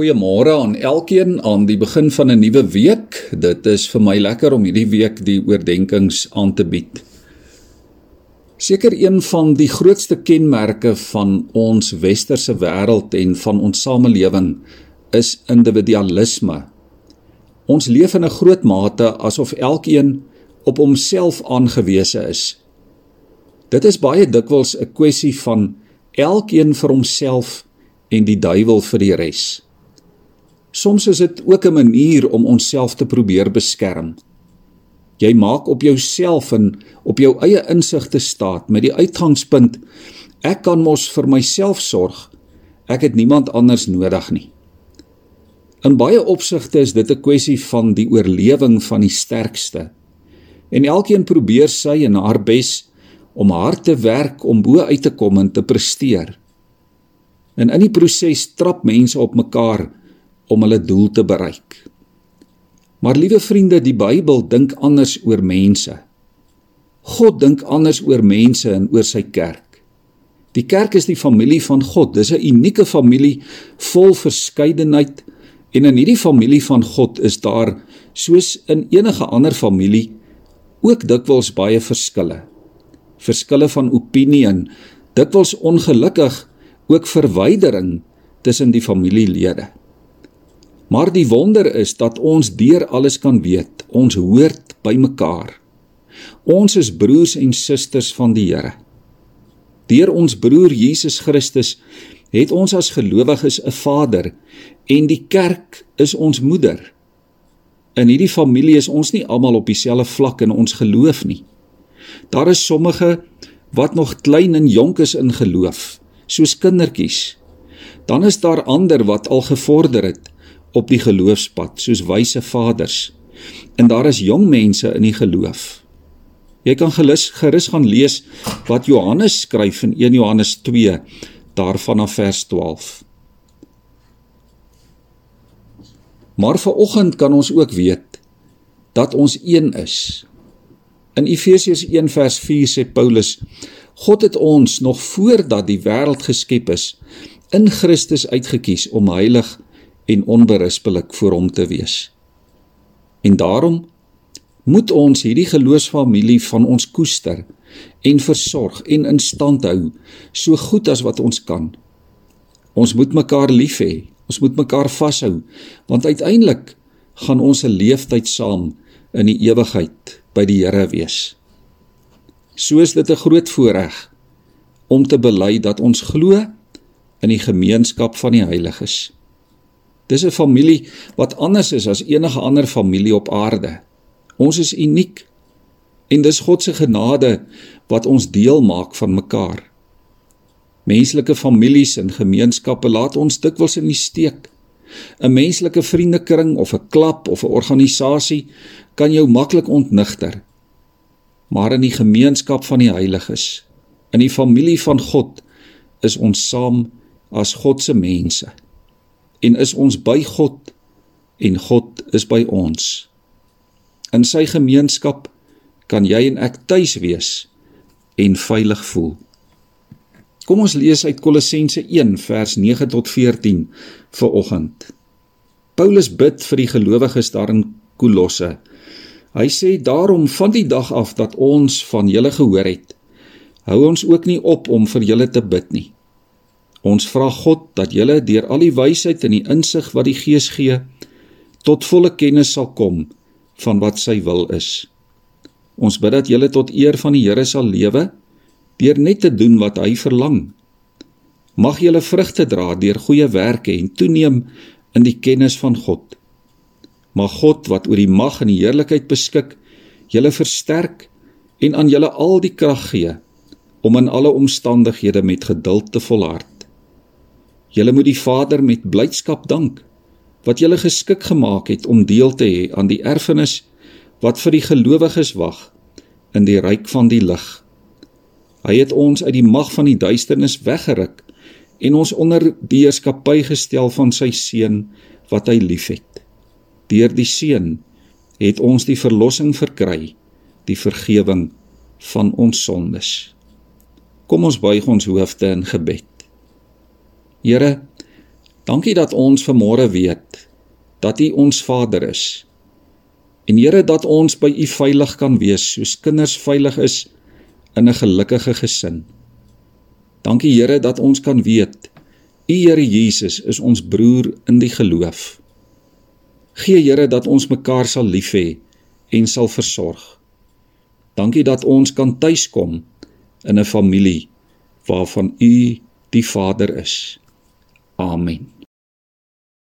Goeiemôre aan elkeen aan die begin van 'n nuwe week. Dit is vir my lekker om hierdie week die oordeenkings aan te bied. Seker een van die grootste kenmerke van ons westerse wêreld en van ons samelewing is individualisme. Ons leef in 'n groot mate asof elkeen op homself aangewese is. Dit is baie dikwels 'n kwessie van elkeen vir homself en die duiwel vir die res. Soms is dit ook 'n manier om onsself te probeer beskerm. Jy maak op jouself en op jou eie insig te staat met die uitgangspunt ek kan mos vir myself sorg. Ek het niemand anders nodig nie. In baie opsigte is dit 'n kwessie van die oorlewing van die sterkste. En elkeen probeer sy en haar bes om hard te werk om bo uit te kom en te presteer. En in die proses trap mense op mekaar om hulle doel te bereik. Maar liewe vriende, die Bybel dink anders oor mense. God dink anders oor mense en oor sy kerk. Die kerk is die familie van God. Dis 'n unieke familie vol verskeidenheid en in hierdie familie van God is daar soos in enige ander familie ook dikwels baie verskille. Verskille van opinie en dikwels ongelukkig ook verwydering tussen die familielede. Maar die wonder is dat ons deur alles kan weet. Ons hoort by mekaar. Ons is broers en susters van die Here. Deur ons broer Jesus Christus het ons as gelowiges 'n Vader en die kerk is ons moeder. In hierdie familie is ons nie almal op dieselfde vlak in ons geloof nie. Daar is sommige wat nog klein en jonk is in geloof, soos kindertjies. Dan is daar ander wat al gevorder het op die geloofspad soos wyse vaders. En daar is jong mense in die geloof. Jy kan gerus gerus gaan lees wat Johannes skryf in 1 Johannes 2 daarvan af vers 12. Maar vanoggend kan ons ook weet dat ons een is. In Efesiërs 1 vers 4 sê Paulus: God het ons nog voordat die wêreld geskep is in Christus uitgekies om heilig en onberispelik voor hom te wees. En daarom moet ons hierdie geloofsfamilie van ons koester en versorg en in stand hou so goed as wat ons kan. Ons moet mekaar lief hê. Ons moet mekaar vashou want uiteindelik gaan ons 'n leeftyd saam in die ewigheid by die Here wees. So is dit 'n groot voorreg om te bely dat ons glo in die gemeenskap van die heiliges. Dis 'n familie wat anders is as enige ander familie op aarde. Ons is uniek. En dis God se genade wat ons deel maak van mekaar. Menslike families en gemeenskappe laat ons dikwels in die steek. 'n Menslike vriendekring of 'n klap of 'n organisasie kan jou maklik ontnigter. Maar in die gemeenskap van die heiliges, in die familie van God, is ons saam as God se mense en is ons by God en God is by ons. In sy gemeenskap kan jy en ek tuis wees en veilig voel. Kom ons lees uit Kolossense 1 vers 9 tot 14 vir oggend. Paulus bid vir die gelowiges daar in Kolosse. Hy sê daarom van die dag af dat ons van julle gehoor het, hou ons ook nie op om vir julle te bid nie. Ons vra God dat julle deur al die wysheid en die insig wat die Gees gee tot volle kennis sal kom van wat sy wil is. Ons bid dat julle tot eer van die Here sal lewe deur net te doen wat hy verlang. Mag julle vrugte dra deur goeie werke en toeneem in die kennis van God. Mag God wat oor die mag en die heerlikheid beskik, julle versterk en aan julle al die krag gee om in alle omstandighede met geduld te volhard. Julle moet die Vader met blydskap dank wat julle geskik gemaak het om deel te hê aan die erfenis wat vir die gelowiges wag in die ryk van die lig. Hy het ons uit die mag van die duisternis weggeruk en ons onder die heerskappy gestel van sy seun wat hy liefhet. Deur die seun het ons die verlossing verkry, die vergifnis van ons sondes. Kom ons buig ons hoofde in gebed. Here, Dankie dat ons vanmôre weet dat U ons Vader is. En Here dat ons by U veilig kan wees soos kinders veilig is in 'n gelukkige gesin. Dankie Here dat ons kan weet U Here Jesus is ons broer in die geloof. Gee Here dat ons mekaar sal lief hê en sal versorg. Dankie dat ons kan tuiskom in 'n familie waarvan U die Vader is. Amen.